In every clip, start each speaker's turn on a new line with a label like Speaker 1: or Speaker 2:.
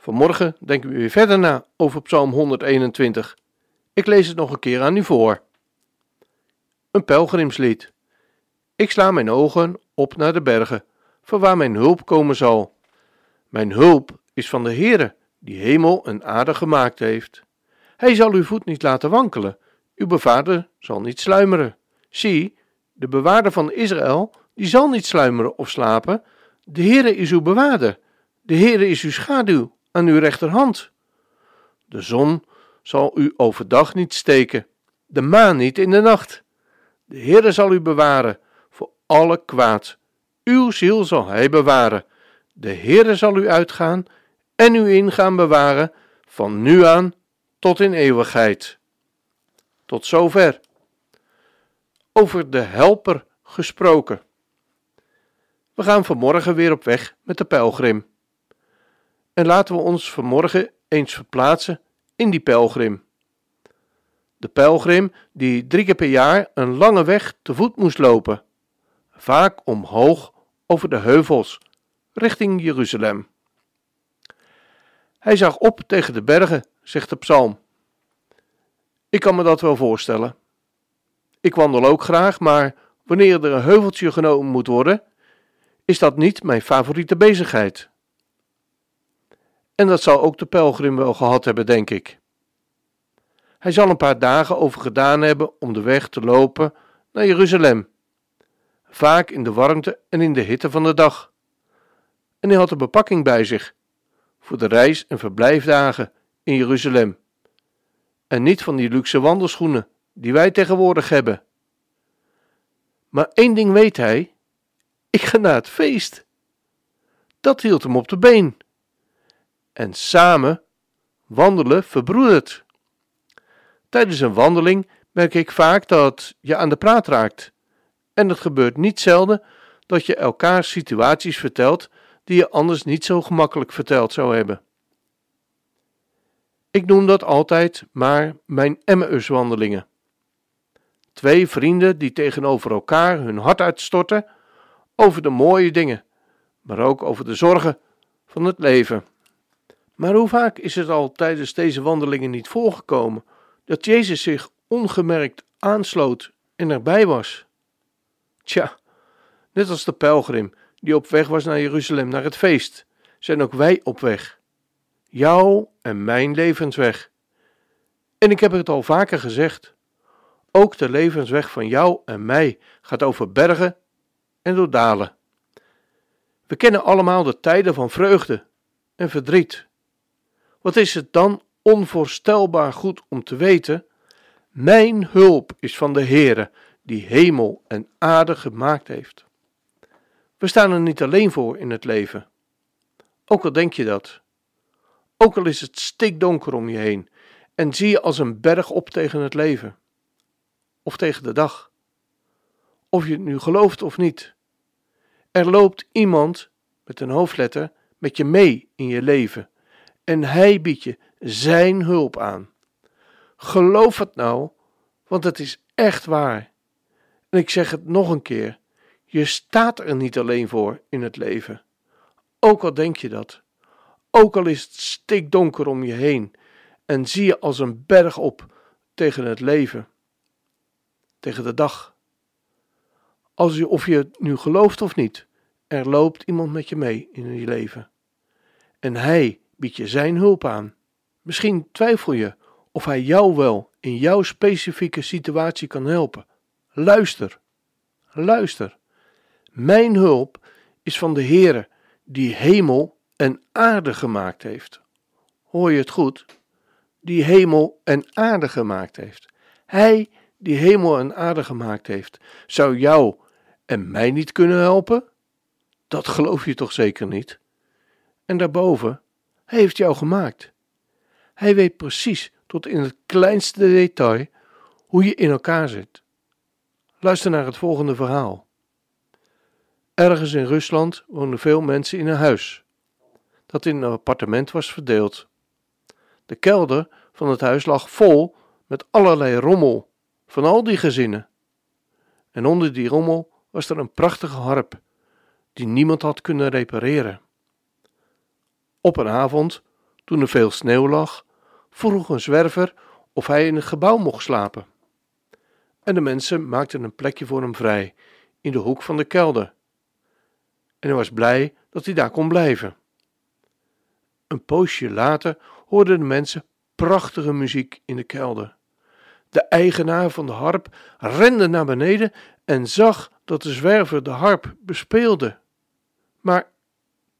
Speaker 1: Vanmorgen denken we weer verder na over Psalm 121. Ik lees het nog een keer aan u voor. Een pelgrimslied. Ik sla mijn ogen op naar de bergen, van waar mijn hulp komen zal. Mijn hulp is van de Heere, die hemel en aarde gemaakt heeft. Hij zal uw voet niet laten wankelen, uw bevaarder zal niet sluimeren. Zie, de bewaarder van Israël, die zal niet sluimeren of slapen. De Heere is uw bewaarder, de Heere is uw schaduw aan uw rechterhand. De zon zal u overdag niet steken, de maan niet in de nacht. De Heere zal u bewaren voor alle kwaad. Uw ziel zal hij bewaren. De Heere zal u uitgaan en u ingaan bewaren van nu aan tot in eeuwigheid. Tot zover. Over de helper gesproken. We gaan vanmorgen weer op weg met de pelgrim. En laten we ons vanmorgen eens verplaatsen in die pelgrim. De pelgrim die drie keer per jaar een lange weg te voet moest lopen, vaak omhoog over de heuvels, richting Jeruzalem. Hij zag op tegen de bergen, zegt de psalm. Ik kan me dat wel voorstellen. Ik wandel ook graag, maar wanneer er een heuveltje genomen moet worden, is dat niet mijn favoriete bezigheid. En dat zal ook de pelgrim wel gehad hebben, denk ik. Hij zal een paar dagen over gedaan hebben om de weg te lopen naar Jeruzalem, vaak in de warmte en in de hitte van de dag. En hij had een bepakking bij zich voor de reis- en verblijfdagen in Jeruzalem. En niet van die luxe wandelschoenen die wij tegenwoordig hebben. Maar één ding weet hij: ik ga naar het feest. Dat hield hem op de been en samen wandelen verbroedert. Tijdens een wandeling merk ik vaak dat je aan de praat raakt. En het gebeurt niet zelden dat je elkaar situaties vertelt die je anders niet zo gemakkelijk verteld zou hebben. Ik noem dat altijd maar mijn Emmauswandelingen. Twee vrienden die tegenover elkaar hun hart uitstorten over de mooie dingen, maar ook over de zorgen van het leven. Maar hoe vaak is het al tijdens deze wandelingen niet voorgekomen dat Jezus zich ongemerkt aansloot en erbij was? Tja, net als de pelgrim die op weg was naar Jeruzalem, naar het feest, zijn ook wij op weg. Jouw en mijn levensweg. En ik heb het al vaker gezegd. Ook de levensweg van jou en mij gaat over bergen en door dalen. We kennen allemaal de tijden van vreugde en verdriet wat is het dan onvoorstelbaar goed om te weten? Mijn hulp is van de Heere, die hemel en aarde gemaakt heeft. We staan er niet alleen voor in het leven. Ook al denk je dat. Ook al is het stikdonker om je heen en zie je als een berg op tegen het leven. Of tegen de dag. Of je het nu gelooft of niet. Er loopt iemand met een hoofdletter met je mee in je leven en hij biedt je zijn hulp aan. Geloof het nou, want het is echt waar. En ik zeg het nog een keer: je staat er niet alleen voor in het leven. Ook al denk je dat. Ook al is het stikdonker om je heen en zie je als een berg op tegen het leven, tegen de dag. Als je, of je het nu gelooft of niet, er loopt iemand met je mee in je leven. En hij bied je zijn hulp aan. Misschien twijfel je of hij jou wel in jouw specifieke situatie kan helpen. Luister, luister. Mijn hulp is van de Heere, die hemel en aarde gemaakt heeft. Hoor je het goed? Die hemel en aarde gemaakt heeft. Hij die hemel en aarde gemaakt heeft, zou jou en mij niet kunnen helpen? Dat geloof je toch zeker niet? En daarboven hij heeft jou gemaakt. Hij weet precies tot in het kleinste detail hoe je in elkaar zit. Luister naar het volgende verhaal. Ergens in Rusland woonden veel mensen in een huis, dat in een appartement was verdeeld. De kelder van het huis lag vol met allerlei rommel van al die gezinnen. En onder die rommel was er een prachtige harp, die niemand had kunnen repareren. Op een avond, toen er veel sneeuw lag, vroeg een zwerver of hij in het gebouw mocht slapen. En de mensen maakten een plekje voor hem vrij, in de hoek van de kelder. En hij was blij dat hij daar kon blijven. Een poosje later hoorden de mensen prachtige muziek in de kelder. De eigenaar van de harp rende naar beneden en zag dat de zwerver de harp bespeelde. Maar,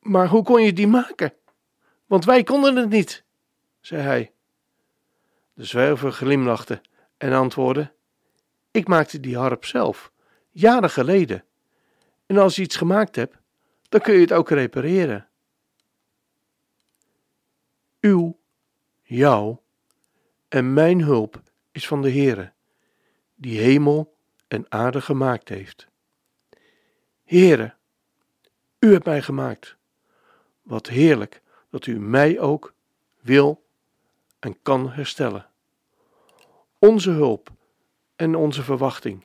Speaker 1: maar hoe kon je die maken? Want wij konden het niet, zei hij. De zwerver glimlachte en antwoordde: Ik maakte die harp zelf, jaren geleden. En als je iets gemaakt hebt, dan kun je het ook repareren. Uw, jouw en mijn hulp is van de Heere, die hemel en aarde gemaakt heeft. Heere, u hebt mij gemaakt. Wat heerlijk dat u mij ook wil en kan herstellen. Onze hulp en onze verwachting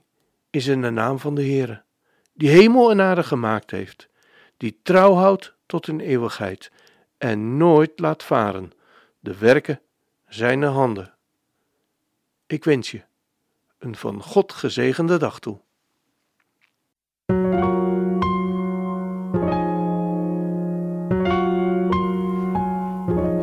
Speaker 1: is in de naam van de Heere, die hemel en aarde gemaakt heeft, die trouw houdt tot in eeuwigheid en nooit laat varen de werken zijner handen. Ik wens je een van God gezegende dag toe.